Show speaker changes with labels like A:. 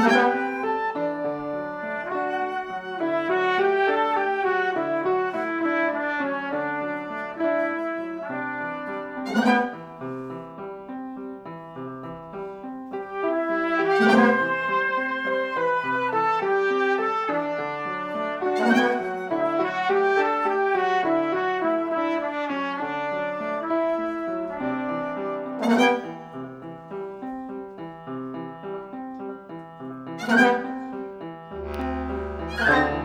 A: Thank you. 好